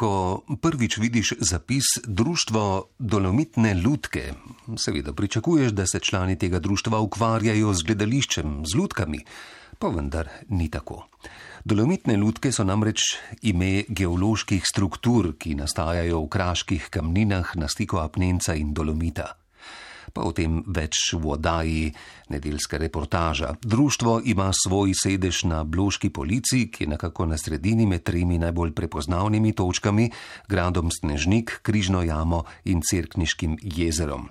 ko prvič vidiš zapis Društvo Dolomitne Ludke, seveda pričakuješ, da se člani tega društva ukvarjajo z gledališčem, z ludkami, pa vendar ni tako. Dolomitne ludke so namreč ime geoloških struktur, ki nastajajo v kraških kamninah na stiku apnenca in dolomita pa o tem več v oddaji nedeljska reportaža. Društvo ima svoj sedež na Bloški polici, ki je nekako na sredini med tremi najbolj prepoznavnimi točkami: gradom Snežnik, Križno jamo in Cerkniškim jezerom.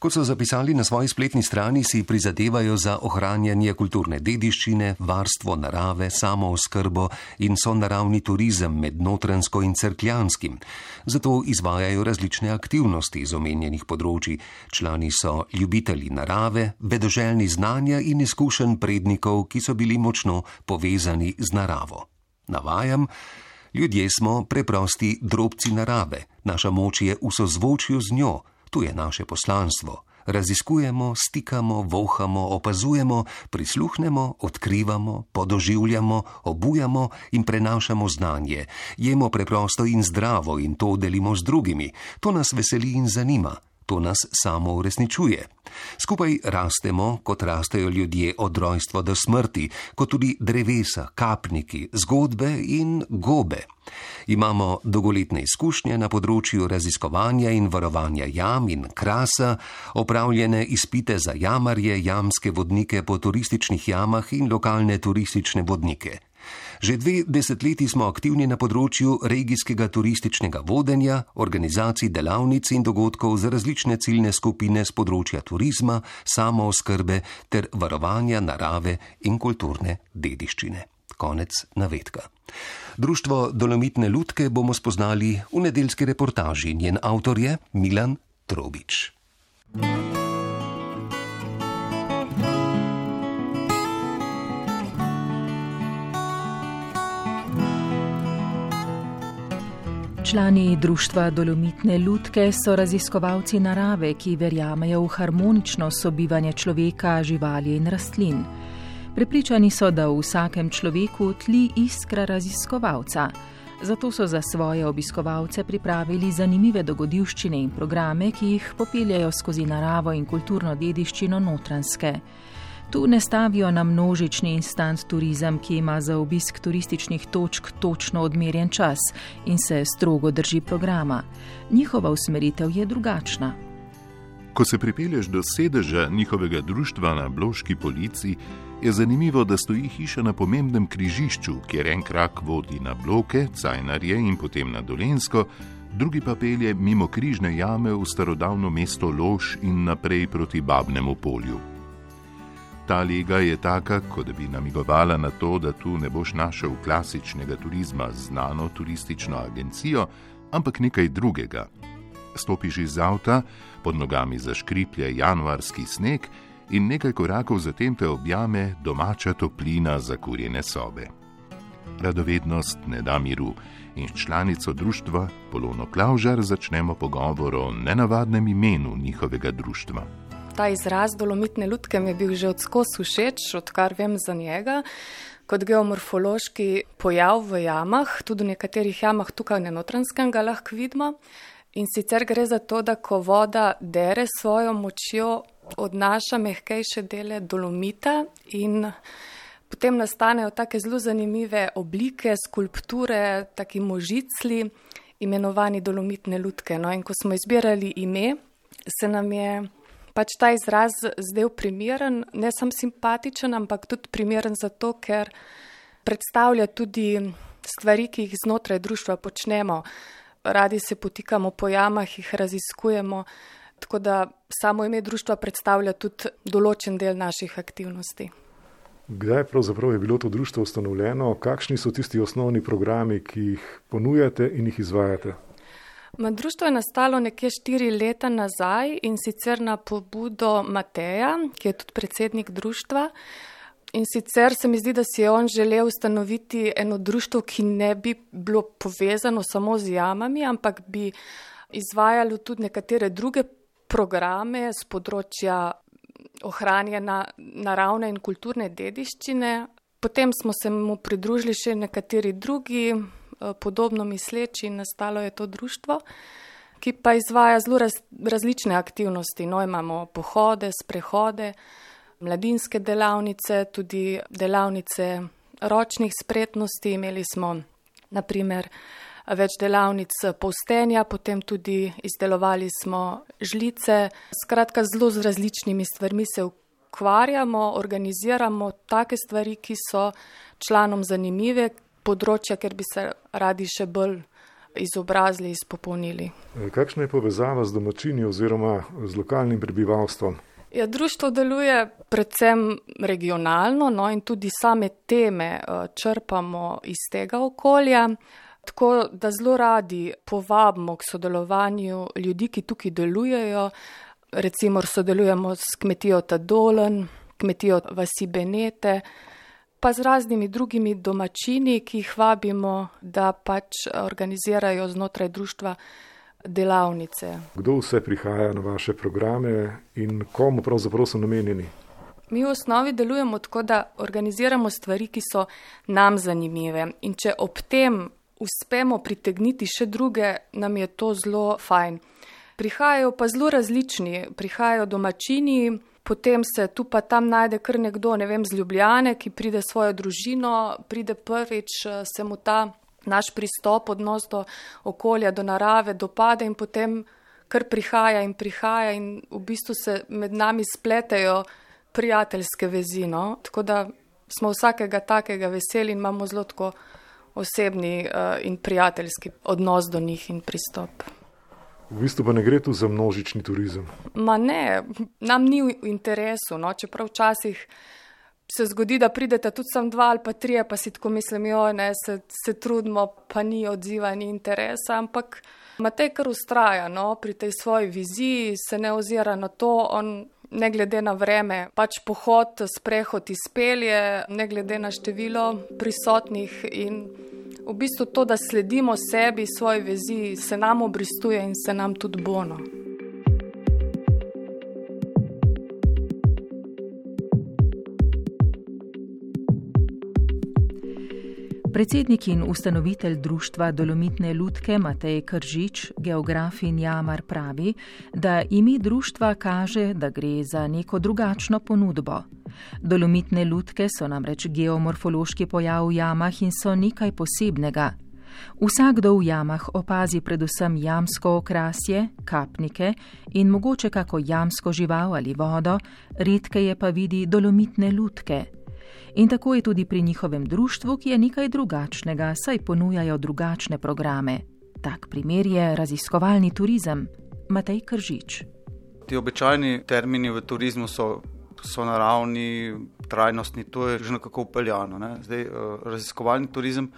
Kot so zapisali na svoji spletni strani, si prizadevajo za ohranjanje kulturne dediščine, varstvo narave, samo oskrbo in so naravni turizem med notransko in crkljanskim. Zato izvajajo različne aktivnosti iz omenjenih področji. Člani so ljubitelji narave, vedoželjni znanja in izkušenj prednikov, ki so bili močno povezani z naravo. Navajam. Ljudje smo preprosti drobci narave, naša moč je v sozvočju z njo, Tu je naše poslanstvo. Raziskujemo, stikamo, vohamo, opazujemo, prisluhnemo, odkrivamo, podoživljamo, obujamo in prenašamo znanje. Jemo preprosto in zdravo in to delimo z drugimi. To nas veseli in zanima to nas samo uresničuje. Skupaj rastemo, kot rastejo ljudje od rojstva do smrti, kot tudi drevesa, kapniki, zgodbe in gobe. Imamo dolgoletne izkušnje na področju raziskovanja in varovanja jam in krasa, opravljene izpite za jamarje, jamske vodnike po turističnih jamah in lokalne turistične vodnike. Že dve desetletji smo aktivni na področju regijskega turističnega vodenja, organizacij delavnic in dogodkov za različne ciljne skupine z področja turizma, samooskrbe ter varovanja narave in kulturne dediščine. Konec navedka. Društvo Dolomitne Lutke bomo spoznali v nedeljski reportaži. Njen avtor je Milan Trobič. thank you Člani društva Dolomitne Lutke so raziskovalci narave, ki verjamejo v harmonično sobivanje človeka, živali in rastlin. Prepričani so, da v vsakem človeku tli iskra raziskovalca. Zato so za svoje obiskovalce pripravili zanimive dogodivščine in programe, ki jih popeljajo skozi naravo in kulturno dediščino notranske. Tu ne stavijo na množični instant turizem, ki ima za obisk turističnih točk točno odmerjen čas in se strogo drži programa. Njihova usmeritev je drugačna. Ko se pripelješ do sedeža njihovega društva na Bloški polici, je zanimivo, da stoji hiša na pomembnem križišču, kjer en krak vodi na bloke, cajnarje in potem na Dolensko, drugi pa pelje mimo križne jame v starodavno mesto Lož in naprej proti Babnemu polju ta lega je taka, kot bi namigovala na to, da tu ne boš našel klasičnega turizma z znano turistično agencijo, ampak nekaj drugega. Stopiš iz avta, pod nogami zaškriplje januarski sneg in nekaj korakov zatem te objame domača toplina za kurjene sobe. Radovednost ne da miru in s članico društva Polono Klaužar začnemo pogovor o nenavadnem imenu njihovega društva ta izraz dolomitne lutke mi je bil že odskos všeč, odkar vem za njega. Kot geomorfološki pojav v jamah, tudi v nekaterih jamah tukaj na notranskem ga lahko vidimo. In sicer gre za to, da ko voda dere svojo močjo, odnaša mehkejše dele dolomita in potem nastanejo take zelo zanimive oblike, skulpture, taki možicli, imenovani dolomitne lutke. No in ko smo izbirali ime, se nam je pač ta izraz zdaj primeren, ne samo simpatičen, ampak tudi primeren zato, ker predstavlja tudi stvari, ki jih znotraj društva počnemo. Radi se potikamo po jamah, jih raziskujemo, tako da samo ime društva predstavlja tudi določen del naših aktivnosti. Kdaj pravzaprav je bilo to društvo ustanovljeno, kakšni so tisti osnovni programi, ki jih ponujate in jih izvajate? Društvo je nastalo nekje štiri leta nazaj in sicer na pobudo Mateja, ki je tudi predsednik društva. In sicer se mi zdi, da si je on želel ustanoviti eno društvo, ki ne bi bilo povezano samo z jamami, ampak bi izvajalo tudi nekatere druge programe z področja ohranjanja naravne in kulturne dediščine. Potem smo se mu pridružili še nekateri drugi podobno misleči in nastalo je to društvo, ki pa izvaja zelo raz, različne aktivnosti. No, imamo pohode, sprehode, mladinske delavnice, tudi delavnice ročnih spretnosti. Imeli smo naprimer več delavnic povstenja, potem tudi izdelovali smo žlice. Skratka, zelo z različnimi stvarmi se ukvarjamo, organiziramo take stvari, ki so članom zanimive, področja, ker bi se radi še bolj izobrazili, izpopolnili. Kakšna je povezava z domačini oziroma z lokalnim prebivalstvom? Ja, društvo deluje predvsem regionalno, no in tudi same teme eh, črpamo iz tega okolja. Tako da zelo radi povabimo k sodelovanju ljudi, ki tukaj delujejo. Recimo sodelujemo s kmetijo Tadolen, kmetijo Vasi Benete, pa z raznimi drugimi domačini, ki jih vabimo, da pač organizirajo znotraj društva delavnice. Kdo vse prihaja na vaše programe in komu pravzaprav so namenjeni? Mi v osnovi delujemo tako, da organiziramo stvari, ki so nam zanimive. In če ob tem uspemo pritegniti še druge, nam je to zelo fajn. Prihajajo pa zelo različni, prihajajo domačini, potem se tu pa tam najde kar nekdo, ne vem, z Ljubljane, ki pride svojo družino, pride prvič, se mu ta naš pristop, odnos do okolja, do narave, dopade in potem kar prihaja in prihaja in v bistvu se med nami spletejo prijateljske vezi. No? Tako da smo vsakega takega veseli in imamo zelo tako osebni uh, in prijateljski odnos do njih in pristop. V bistvu pa ne gre tu za množični turizem. Ma ne, nam ni v interesu, no? čeprav včasih se zgodi, da pridete tudi sem dva ali pa tri, pa si tako mislim, jo, ne, se, se trudimo, pa ni odziva, ni interesa, ampak Matej kar ustraja no, pri tej svoji viziji, se ne ozira na to, on ne glede na vreme, pač pohod, sprehod izpelje, ne glede na število prisotnih in v bistvu to, da sledimo sebi, svoji viziji, se nam obristuje in se nam tudi bono. Predsednik in ustanovitelj društva Dolomitne lutke Matej Kržič, geograf in jamar, pravi, da imi društva kaže, da gre za neko drugačno ponudbo. Dolomitne lutke so namreč geomorfološki pojav v jamah in so nekaj posebnega. Vsakdo v jamah opazi predvsem jamsko okrasje, kapnike in mogoče kako jamsko žival ali vodo, redkeje pa vidi dolomitne lutke. In tako je tudi pri njihovem društvu, ki je nekaj drugačnega, saj ponujajo drugačne programe. Tak primer je raziskovalni turizem. Matej Kržič. Ti običajni termini v turizmu so, so naravni, trajnostni, to je že nekako upeljano. Ne? Zdaj, eh, raziskovalni turizem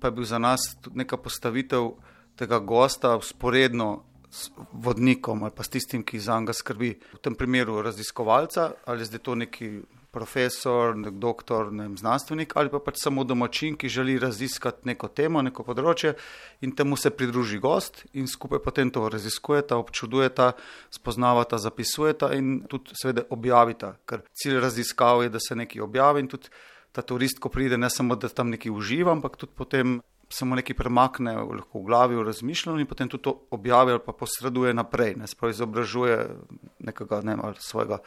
pa je bil za nas tudi neka postavitev tega gosta usporedno s vodnikom ali pa s tistim, ki za njega skrbi. V tem primeru raziskovalca ali zdaj to neki profesor, nek doktor, ne vem, znanstvenik ali pa pač samo domačin, ki želi raziskati neko temo, neko področje in temu se pridruži gost in skupaj potem to raziskujeta, občudujeta, spoznavata, zapisujeta in tudi seveda objavita, ker cilj raziskav je, da se nekaj objavi in tudi ta turist, ko pride, ne samo, da tam nekaj uživa, ampak tudi potem se mu nekaj premakne v glavi, v razmišljanju in potem tudi to objavi ali pa posreduje naprej, ne sprav izobražuje nekega, ne svojega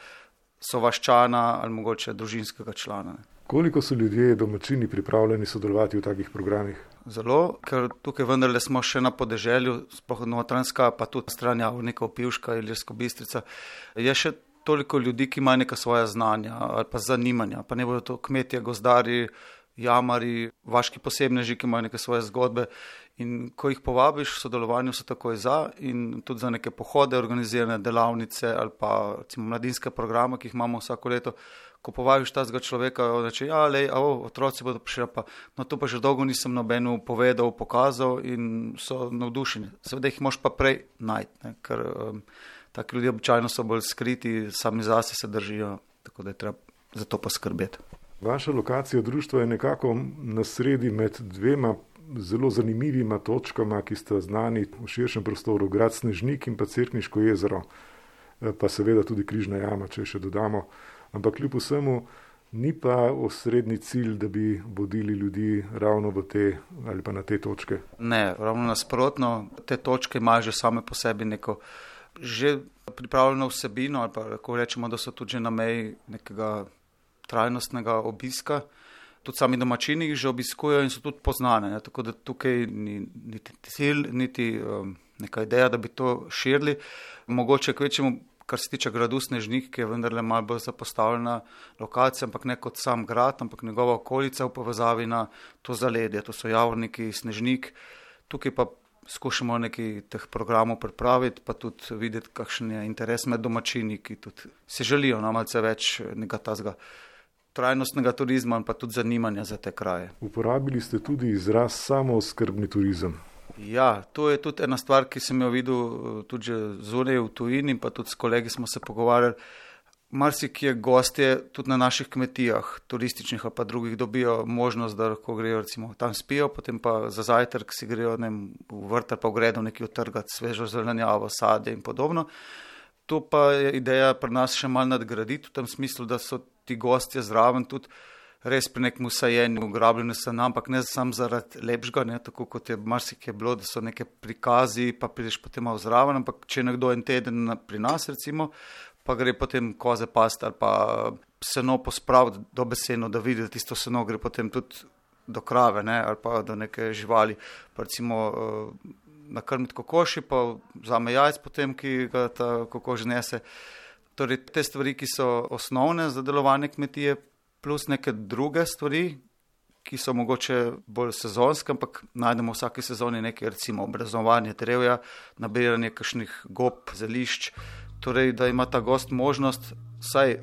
sovaščana ali mogoče družinskega člana. Koliko so ljudje, domačini, pripravljeni sodelovati v takih programih? Zelo, ker tukaj vendarle smo še na podeželju, spohod Notranska, pa tudi stran Javnika, Pivška, Iljersko Bistrica. Je še toliko ljudi, ki imajo neka svoja znanja ali pa zanimanja, pa ne bodo to kmetje, gozdari, jamari, vaški posebneži, ki imajo neke svoje zgodbe. In ko jih povabiš v sodelovanju, so takoj za in tudi za neke pohode, organizirane delavnice ali pa recimo, mladinske programe, ki jih imamo vsako leto. Ko povabiš tazga človeka, reče, ja, lej, a, o, otroci bodo prišli, pa no to pa že dolgo nisem nobenu povedal, pokazal in so navdušeni. Seveda jih moš pa prej najti, ne, ker um, taki ljudje običajno so bolj skriti, sami zase se držijo, tako da je treba za to poskrbeti. Vaša lokacija društva je nekako na sredi med dvema zelo zanimivima točkama, ki sta znani v širšem prostoru, grad Snežnik in pa Cerkniško jezero, eh, pa seveda tudi Križna jama, če še dodamo. Ampak kljub vsemu ni pa osrednji cilj, da bi vodili ljudi ravno v te ali pa na te točke. Ne, ravno nasprotno, te točke imajo že same po sebi neko že pripravljeno vsebino, ali pa lahko rečemo, da so tudi na meji nekega trajnostnega obiska. Tudi sami domačini jih že obiskujejo in so tudi poznane. Ne? Tako da tukaj ni niti cilj, niti um, neka ideja, da bi to širili. Mogoče kvečemu kar se tiče gradu Snežnik, ki je vendarle malo bolj zapostavljena lokacija, ampak ne kot sam grad, ampak njegova okolica v povezavi na to zaledje, to so javorniki, Snežnik. Tukaj pa skušamo nekaj teh programov pripraviti, pa tudi videti, kakšen je interes med domačini, ki tudi si želijo na no, malce več nekega tazga. Trajnostnega turizma in pa tudi zanimanja za te kraje. Uporabili ste tudi izraz samooskrbni turizem. Ja, to je tudi ena stvar, ki sem jo videl eh, tudi zunaj v tujini in pa tudi s kolegi smo se pogovarjali. Marsikje gostje tudi na naših kmetijah, turističnih ali pa drugih, dobijo možnost, da lahko grejo recimo tam spijo, potem pa za zajtrk si grejo vem, v vrt ali pa gredo nekaj otrgati svežo zelenjavo, sadje in podobno. To pa je ideja pri nas še mal nadgraditi v tem smislu, da so ti gostje zraven tudi res pri nekem usajenju, ugrabljenju se nam, ampak ne samo zaradi lepšega, ne, tako kot je marsikaj bilo, da so neke prikazi, pa prideš potem malo zraven, ampak če nekdo en teden pri nas, recimo, pa gre potem koze past ali pa seno pospraviti do beseno, da vidi, da tisto seno gre potem tudi do krave ne, ali pa do neke živali, pa recimo eh, nakrmiti kokoši, pa vzame jajc potem, ki ga ta kokož nese. Torej, te stvari, ki so osnovne za delovanje kmetije, plus neke druge stvari, ki so mogoče bolj sezonske, ampak najdemo v vsaki sezoni nekaj, recimo obrazovanje drevja, nabiranje kakšnih gob, zelišč. Torej, da ima ta gost možnost vsaj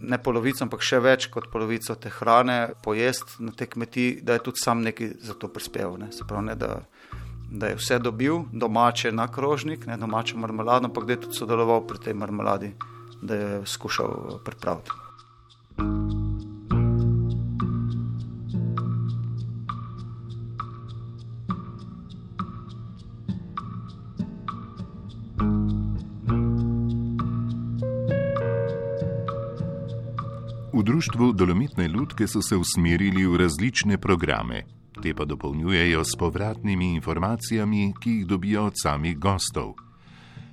ne polovico, ampak še več kot polovico te hrane pojesti na te kmetiji, da je tudi sam nekaj za to prispeval. Ne? Se pravi, ne, da, da je vse dobil, domače na krožnik, ne domače marmelado, ampak da je tudi sodeloval pri tej marmeladi, da je skušal pripraviti. V društvu Dolomitne ljudke so se usmerili v različne programe, te pa dopolnjujejo s povratnimi informacijami, ki jih dobijo od samih gostov.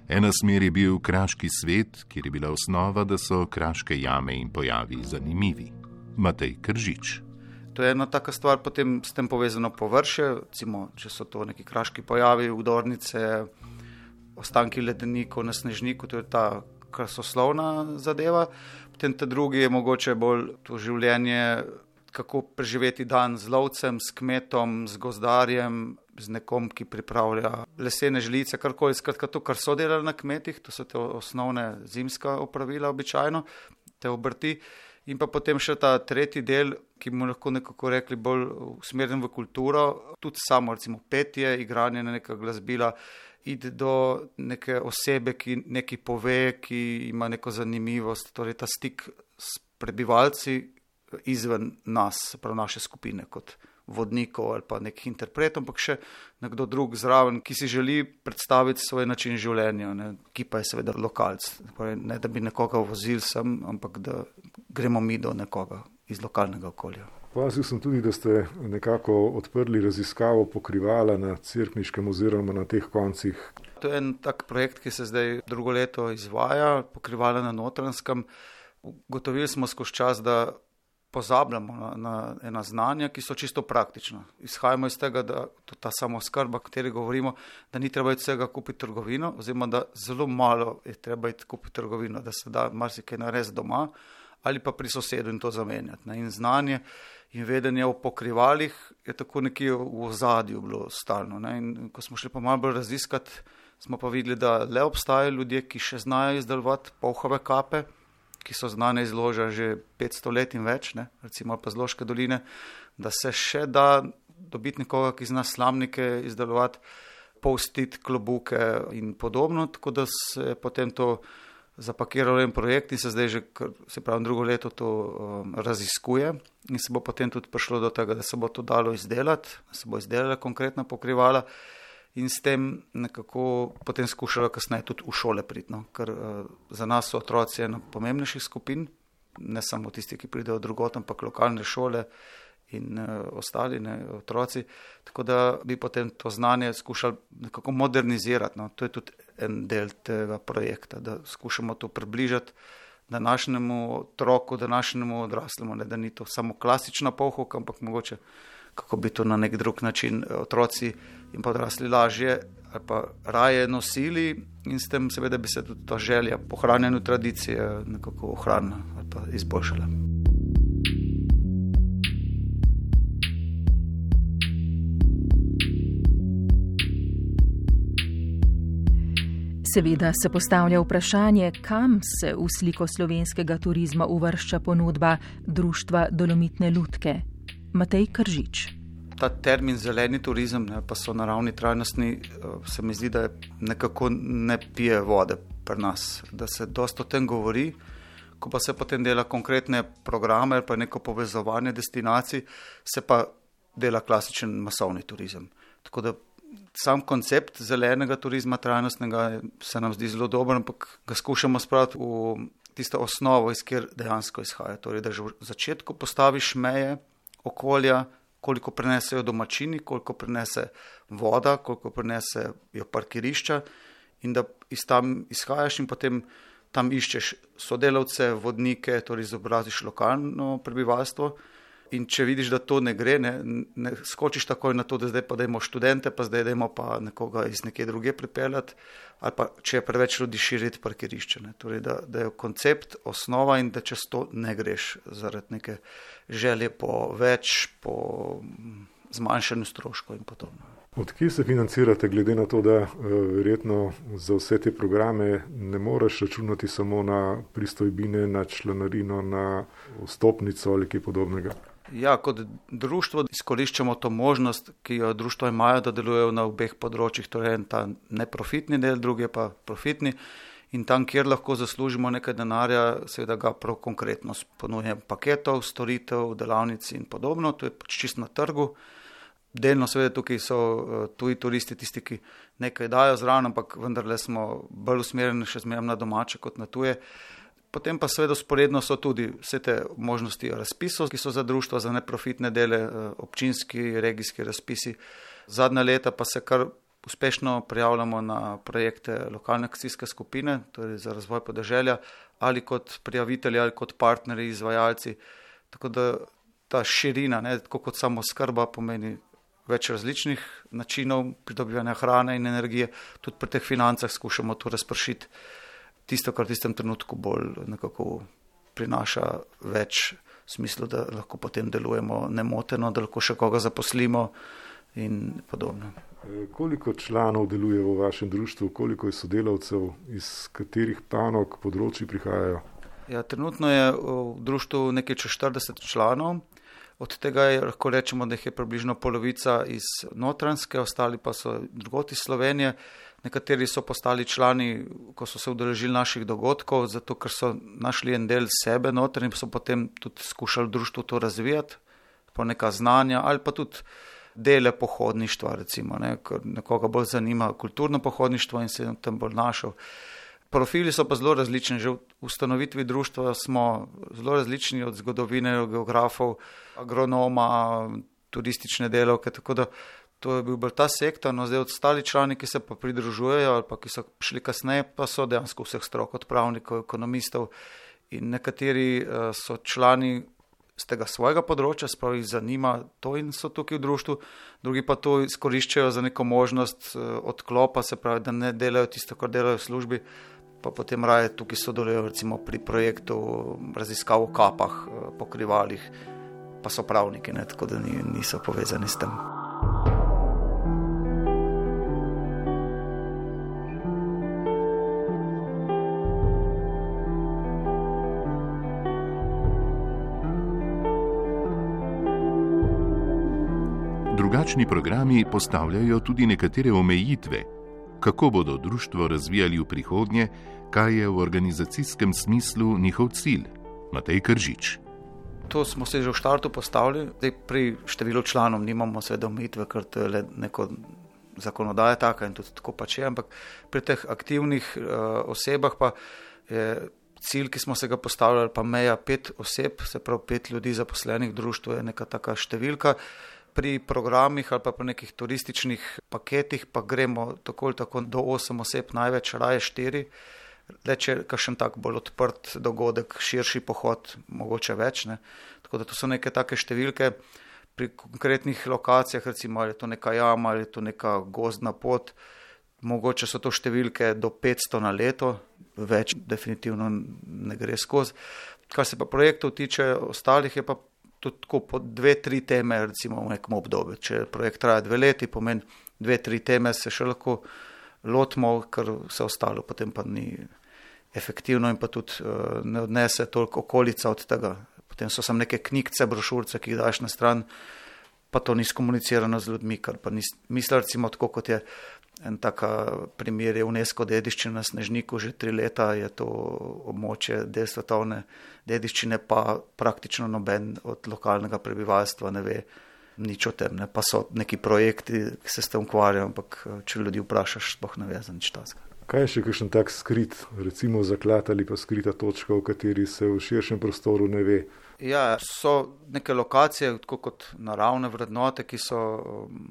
Ena smer je bil kraški svet, kjer je bila osnova, da so kraške jame in pojavi zanimivi. Matej Kržič. To je ena taka stvar, potem s tem povezano površje, recimo, če so to neki kraški pojavi, udornice, ostanki ledenikov na snežniku, to je ta krasoslovna zadeva. Potem ta drugi je mogoče bolj to življenje, kako preživeti dan z lovcem, s kmetom, z gozdarjem, z nekom, ki pripravlja lesene žlice, karkoli. Skratka, to, kar so delali na kmetih, to so te osnovne zimska opravila, običajno, te obrti. In pa potem še ta tretji del, ki bomo lahko nekako rekli bolj usmerjen v kulturo, tudi samo recimo petje, igranje na neka glasbila iti do neke osebe, ki nekaj pove, ki ima neko zanimivost, torej ta stik s prebivalci izven nas, prav naše skupine, kot vodnikov ali pa nekih interpretov, ampak še nekdo drug zraven, ki si želi predstaviti svoj način življenja, ne, ki pa je seveda lokalc. Torej, ne da bi nekoga vozil sem, ampak da gremo mi do nekoga iz lokalnega okolja. Opazil sem tudi, da ste nekako odprli raziskavo pokrivala na Cirkniškem oziroma na teh koncih. To je en tak projekt, ki se zdaj drugo leto izvaja, pokrivala na notranskem. Gotovili smo skozi čas, da pozabljamo na, na ena znanja, ki so čisto praktična. Izhajamo iz tega, da ta samo skrba, o kateri govorimo, da ni treba vsega kupiti trgovino, oziroma da zelo malo je treba iti kupiti trgovino, da se da marsikaj narediti doma ali pa pri sosedu in to zamenjati. Ne. In znanje in vedenje o pokrivalih je tako nekje v ozadju bilo stalno. Ne. In ko smo šli pa malo bolj raziskati, smo pa videli, da le obstajajo ljudje, ki še znajo izdelovati pohove kape, ki so znane iz loža že 500 let in več, ne. recimo pa z Loške doline, da se še da dobiti nekoga, ki zna slamnike izdelovati, povstiti klobuke in podobno, tako da se potem to zapakiralo en projekt in se zdaj že, se pravi, drugo leto to um, raziskuje in se bo potem tudi prišlo do tega, da se bo to dalo izdelati, da se bo izdelala konkretna pokrivala in s tem nekako potem skušalo kasneje tudi v šole pridno, ker uh, za nas so otroci ena pomembnejših skupin ne samo tisti, ki pridejo drugot, ampak lokalne šole in uh, ostali ne, otroci. Tako da bi potem to znanje skušali nekako modernizirati. No. To je tudi en del tega projekta, da skušamo to približati današnjemu otroku, današnjemu odraslemu, ne, da ni to samo klasična pohok, ampak mogoče kako bi to na nek drug način eh, otroci in pa odrasli lažje ali pa raje nosili in s tem seveda bi se tudi ta želja po hranjenju tradicije nekako ohranila ali pa izboljšala. Seveda se postavlja vprašanje, kam se v sliko slovenskega turizma uvršča ponudba Društva Dolomitne Lutke. Matej Kržič. Ta termin zeleni turizem, ne, pa so naravni trajnostni, eh, se mi zdi, da nekako ne pije vode pri nas, da se dosta o tem govori, ko pa se potem dela konkretne programe ali pa neko povezovanje destinacij, se pa dela klasičen masovni turizem. Tako da sam koncept zelenega turizma, trajnostnega, se nam zdi zelo dober, ampak ga skušamo spraviti v tisto osnovo, iz kjer dejansko izhaja. Torej, da že v začetku postaviš meje okolja, koliko prenesejo domačini, koliko prenese voda, koliko prenesejo parkirišča, in da iz tam izhajaš in potem tam iščeš sodelavce, vodnike, torej izobraziš lokalno prebivalstvo. In če vidiš, da to ne gre, ne, ne skočiš takoj na to, da zdaj pa dajmo študente, pa zdaj dajmo pa nekoga iz neke druge pripeljati, ali pa če je preveč ljudi širiti parkirišče. Torej, da, da je koncept osnova in da čez to ne greš zaradi neke želje po več, po zmanjšanju stroškov in podobno. Odkje se financirate, glede na to, da uh, verjetno za vse te programe ne moreš računati samo na pristojbine, na članarino, na vstopnico ali kaj podobnega? Ja, kot društvo izkoriščamo to možnost, ki jo društvo imajo, da delujejo na obeh področjih, torej en ta neprofitni del, drugi pa profitni. In tam, kjer lahko zaslužimo nekaj denarja, seveda ga prav konkretno ponujem paketov, storitev, delavnic in podobno, to je pač čist na trgu. Delno, seveda, tukaj so uh, tuji turisti, tisti, ki nekaj dajo zraven, ampak vendarle smo bolj usmerjeni še zmeraj na domače kot na tuje. Potem pa seveda sporedno so tudi vse te možnosti razpisov, ki so za društva, za neprofitne dele, uh, občinski, regijski razpisi. Zadnja leta pa se kar uspešno prijavljamo na projekte lokalne akcijske skupine, torej za razvoj podeželja, ali kot prijavitelji, ali kot partnerji, izvajalci. Tako da ta širina, ne, kot samo skrba, pomeni več različnih načinov pridobivanja hrane in energije, tudi pri teh financah skušamo to razpršiti. Tisto, kar v tistem trenutku bolj nekako prinaša več smislu, da lahko potem delujemo nemoteno, da lahko še koga zaposlimo in podobno. E, koliko članov deluje v vašem društvu, koliko je sodelavcev, iz katerih panog področji prihajajo? Ja, trenutno je v društvu nekaj čez 40 članov. Od tega je, lahko rečemo, da jih je približno polovica iz notranske, ostali pa so drugoti iz Slovenije. Nekateri so postali člani, ko so se udeležili naših dogodkov, zato ker so našli en del sebe noter in so potem tudi skušali društvo to razvijati, po neka znanja ali pa tudi dele pohodništva, recimo, ne, ker nekoga bolj zanima kulturno pohodništvo in se je tam bolj našel. Profili so pa zelo različni. Že v ustanovitvi društva smo zelo različni od zgodovinarjev, geografov, agronoma, turistične delovke. Tako da to je bil ta sektor. No, zdaj ostali člani, ki se pa pridružujejo ali pa ki so šli kasneje, pa so dejansko vseh strok, od pravnikov, ekonomistov. In nekateri uh, so člani z tega svojega področja, sprav jih zanima to in so tukaj v društvu, drugi pa to izkoriščajo za neko možnost uh, odklopa, se pravi, da ne delajo tisto, kar delajo v službi pa potem raje tukaj sodelujejo recimo pri projektu raziskav o kapah, eh, pokrivalih, pa so pravniki, ne, tako da niso povezani s tem. Drugačni programi postavljajo tudi nekatere omejitve, kako bodo društvo razvijali v prihodnje, kaj je v organizacijskem smislu njihov cilj. Matej Kržič. To smo se že v štartu postavili, zdaj pri številu članov nimamo seveda omejitve, ker to je le neko zakonodaja taka in tudi tako pač je, ampak pri teh aktivnih uh, osebah pa je cilj, ki smo se ga postavljali, pa meja pet oseb, se pravi pet ljudi zaposlenih v društvu, je neka taka številka. Pri programih ali pa pri nekih turističnih paketih pa gremo tako ali tako do osem oseb, največ raje štiri. Le če je kakšen tak bolj odprt dogodek, širši pohod, mogoče več. Ne. Tako da to so neke take številke pri konkretnih lokacijah, recimo ali je to neka jama ali je to neka gozdna pot, mogoče so to številke do 500 na leto, več definitivno ne gre skozi. Kar se pa projektov tiče, ostalih je pa tudi po dve, tri teme, recimo v nekem obdobju. Če projekt traja dve leti, pomeni dve, tri teme, se še lahko lotimo, ker vse ostalo potem pa ni efektivno in pa tudi uh, ne odnese toliko okolica od tega. Potem so samo neke knjigce, brošurce, ki jih daš na stran, pa to ni skomunicirano z ljudmi, kar pa misli recimo tako, kot je En tak primer je UNESCO dediščina na Snežniku, že tri leta je to območje del svetovne dediščine, pa praktično noben od lokalnega prebivalstva ne ve nič o tem. Ne. Pa so neki projekti, ki se s tem ukvarjajo, ampak če ljudi vprašaš, spoh ne ve za nič tasga. Kaj je še kakšen tak skrit, recimo zaklad ali pa skrita točka, v kateri se v širšem prostoru ne ve? Ja, so neke lokacije, kot naravne vrednote, ki so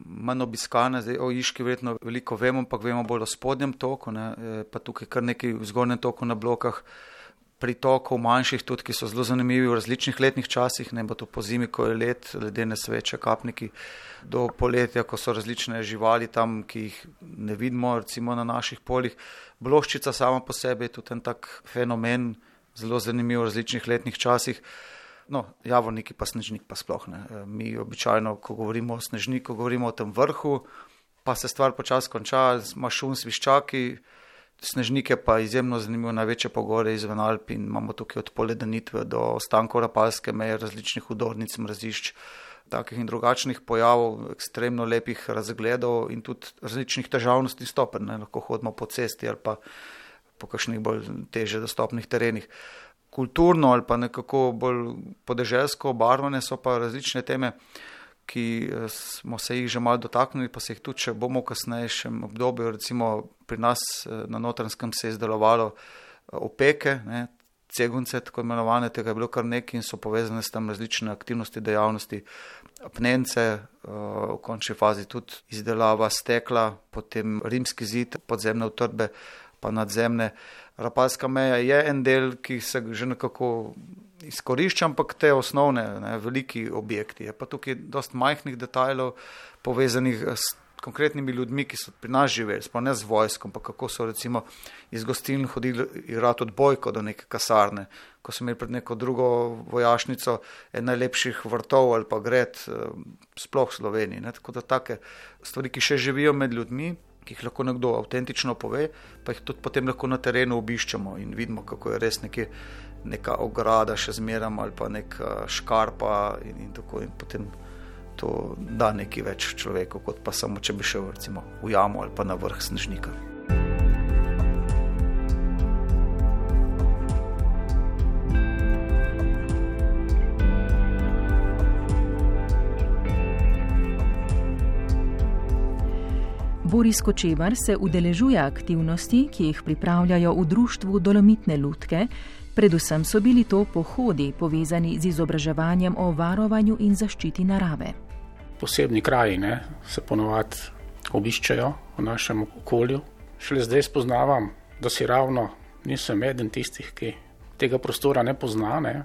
manj obiskane. Zdaj, o Iški verjetno veliko vemo, ampak vemo bolj o spodnjem toku, ne, pa tukaj kar nekaj v zgornjem toku na blokah. Pritokov manjših, tudi ki so zelo zanimivi v različnih letnih časih, ne bo to po zimi, ko je let, ledene sveče, kapniki, do poletja, ko so različne živali tam, ki jih ne vidimo, recimo na naših poljih. Bloščica sama po sebi je tudi en tak fenomen, zelo zanimiv v različnih letnih časih. No, javorniki pa snežnik pa sploh ne. E, mi običajno, ko govorimo o snežniku, govorimo o tem vrhu, pa se stvar počasi konča, ima šum sviščaki, snežnike pa izjemno zanimivo, največje pogore izven Alp in imamo tukaj od poledenitve do ostankov rapalske meje, različnih udornic, mrazišč, takih in drugačnih pojavov, ekstremno lepih razgledov in tudi različnih težavnosti stopen, ne lahko hodimo po cesti ali pa po kakšnih bolj teže dostopnih terenih kulturno ali pa nekako bolj podeželsko obarvane, so pa različne teme, ki eh, smo se jih že malo dotaknili, pa se jih tudi, če bomo v kasnejšem obdobju, recimo pri nas eh, na notranskem se je izdelovalo eh, opeke, ne, cegunce, tako imenovane, tega je bilo kar nekaj in so povezane s tem različne aktivnosti, dejavnosti, pnence, v končni fazi tudi izdelava stekla, potem rimski zid, podzemne utrdbe, pa nadzemne. Rapalska meja je en del, ki se že nekako izkorišča, ampak te osnovne, ne, veliki objekti. Je pa tukaj dost majhnih detajlov povezanih s konkretnimi ljudmi, ki so pri nas živeli, sploh ne z vojskom, pa kako so recimo iz gostiln hodili igrati odbojko do neke kasarne, ko so imeli pred neko drugo vojašnico en najlepših vrtov ali pa gred, eh, sploh Sloveniji. Ne, tako da take stvari, ki še živijo med ljudmi, ki jih lahko nekdo avtentično pove, pa jih tudi potem lahko na terenu obiščemo in vidimo, kako je res nekje, neka ograda še zmeram ali pa neka škarpa in, in tako in potem. To da nekaj več človeku, kot pa samo če bi šel recimo, v jamo ali pa na vrh snežnika. Boris Kočevar se udeležuje aktivnosti, ki jih pripravljajo v društvu Dolomitne lutke. Predvsem so bili to pohodi povezani z izobraževanjem o varovanju in zaščiti narave. Posebni kraji ne, se ponovadi obiščajo v našem okolju. Šele zdaj spoznavam, da si ravno nisem eden tistih, ki tega prostora ne pozna. Ne.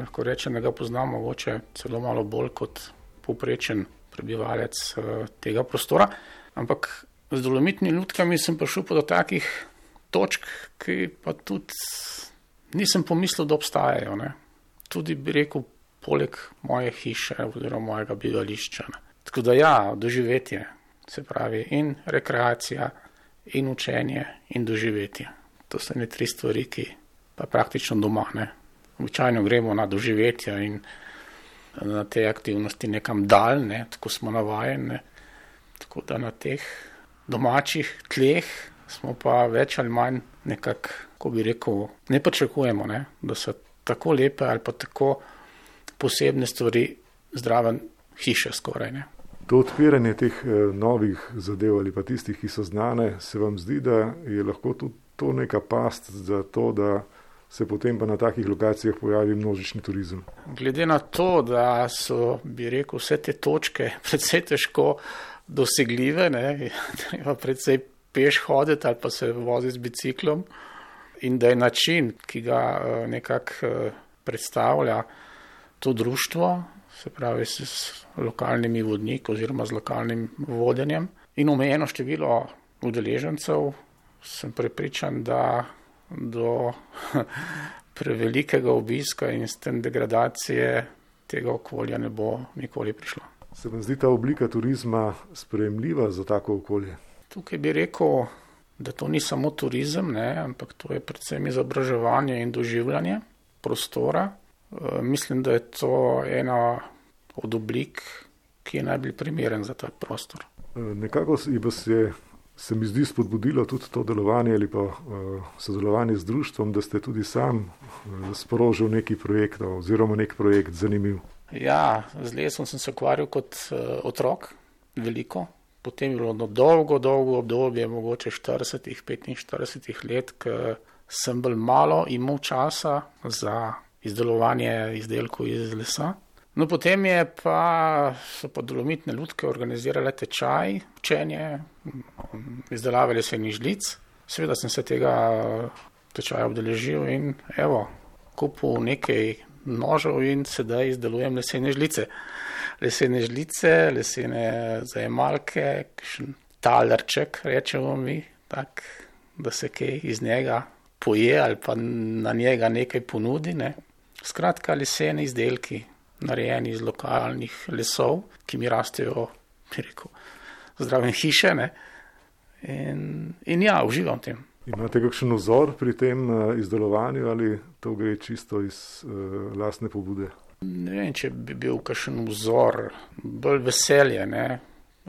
Lahko rečem, da ga poznam mogoče celo malo bolj kot poprečen prebivalec eh, tega prostora. Ampak z dolomitnimi lutkami sem prišel do takih točk, ki pa tudi nisem pomislil, da obstajajo. Ne. Tudi bi rekel, poleg moje hiše oziroma mojega bivališča. Ne. Tako da ja, doživetje, se pravi in rekreacija, in učenje, in doživetje. To so ne tri stvari, ki pa praktično doma. Ne. Običajno gremo na doživetje in na te aktivnosti nekam daljne, tako smo navajeni. Tako da na teh domačih tleh smo pa več ali manj nekako, ko bi rekel, ne pričakujemo, ne, da so tako lepe ali pa tako posebne stvari zdraven hiše skoraj. Ne. To odpiranje teh eh, novih zadev ali pa tistih, ki so znane, se vam zdi, da je lahko tudi to neka past za to, da se potem pa na takih lokacijah pojavi množični turizem. Glede na to, da so, bi rekel, vse te točke predvsej težko dosegljive, ne, treba predvsej peš hoditi ali pa se voziti z biciklom in da je način, ki ga eh, nekako eh, predstavlja to društvo, se pravi s lokalnimi vodniki oziroma z lokalnim vodenjem in omejeno število udeležencev, sem prepričan, da do prevelikega obiska in s tem degradacije tega okolja ne bo nikoli prišlo. Se vam zdi ta oblika turizma sprejemljiva za tako okolje? Tukaj bi rekel, da to ni samo turizem, ne, ampak to je predvsem izobraževanje in doživljanje prostora. E, mislim, da je to ena od oblik, ki je najbolj primeren za ta prostor. E, nekako vas je, se mi zdi, spodbudilo tudi to delovanje ali pa uh, sodelovanje z društvom, da ste tudi sam uh, sporožil neki projekt oziroma nek projekt zanimiv. Ja, z lesom sem se ukvarjal kot uh, otrok, veliko. Potem je bilo no dolgo, dolgo obdobje, mogoče 40-45 let, ko sem bolj malo imel časa za izdelovanje izdelkov iz lesa. No, potem je pa, so pa dolomitne ljudke organizirale tečaj, učenje, izdelave lesenih žlic. Seveda sem se tega tečaja obdeležil in evo, kupil nekaj nožev in sedaj izdelujem lesene žlice. Lesene žlice, lesene zajemalke, talerček, rečemo mi, tak, da se kaj iz njega poje ali pa na njega nekaj ponudi. Ne. Skratka, lesene izdelki, narejeni iz lokalnih lesov, ki mi rastejo, rekel, zdrave hiše. In, in ja, uživam v tem. Imate kakšen vzor pri tem uh, izdelovanju ali to gre čisto iz uh, lastne pobude? Ne vem, če bi bil kakšen vzor, bolj veselje, ne?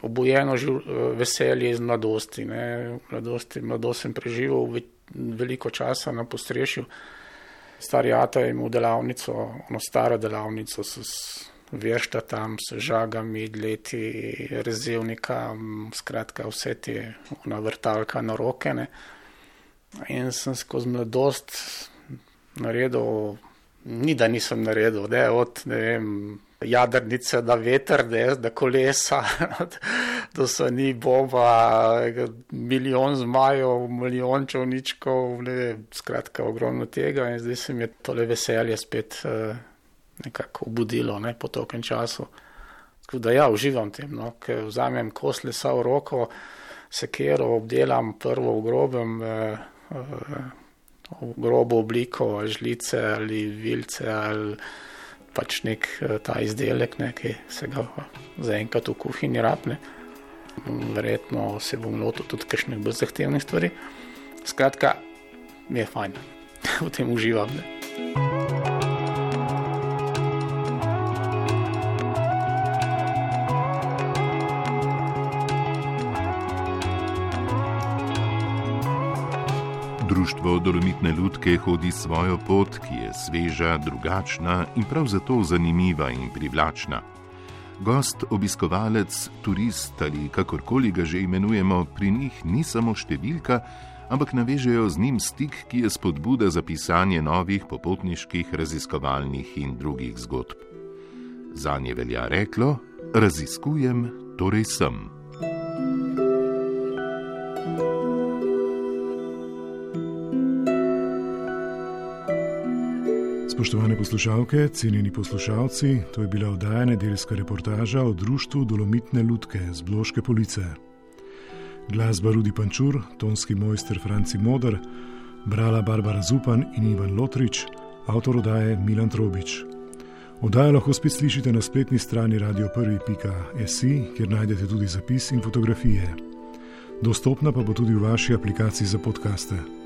obojeno živ, uh, veselje iz mladosti. Mladosti, mladost sem preživel ve, veliko časa na postrešju. Stari Ata je imel delavnico, ono staro delavnico s vešta tam, s žagami, leti, rezilnika, skratka vse te, vrtalka na roke. Ne? In sem skozi mladost naredil, ni da nisem naredil, ne, od ne vem, jadrnice do veter, ne, do kolesa, do so ni bomba, milijon zmajev, milijon čovničkov, ne, skratka ogromno tega in zdaj se mi je tole veselje spet uh, nekako obudilo ne, po tokem času. Tako da ja, uživam tem, no, ker vzamem kos lesa v roko, sekero obdelam prvo v grobem. Uh, v grobo obliko, žlice ali vilce ali pač nek eh, ta izdelek, ne, ki se ga zaenkrat v kuhinji rapne. Verjetno se bom lotil tudi kakšnih bolj zahtevnih stvari. Skratka, mi je fajn, v tem uživam. Ne. Društvo Dolomitne Ludke hodi svojo pot, ki je sveža, drugačna in prav zato zanimiva in privlačna. Gost, obiskovalec, turist ali kakorkoli ga že imenujemo, pri njih ni samo številka, ampak navežejo z njim stik, ki je spodbuda za pisanje novih popotniških, raziskovalnih in drugih zgodb. Za nje velja reklo: Raziskujem, torej sem. Spoštovane poslušalke, cenjeni poslušalci, to je bila oddaja nedeljska reportaža o društvu Dolomitne Ludke z Bloške police. Glasba Rudi Pančur, tonski mojster Franci Modr, brala Barbara Zupan in Ivan Lotrič, avtor oddaje Milan Trobič. Oddajo lahko spet slišite na spletni strani radio1.si, kjer najdete tudi zapis in fotografije. Dostopna pa bo tudi v vaši aplikaciji za podkaste.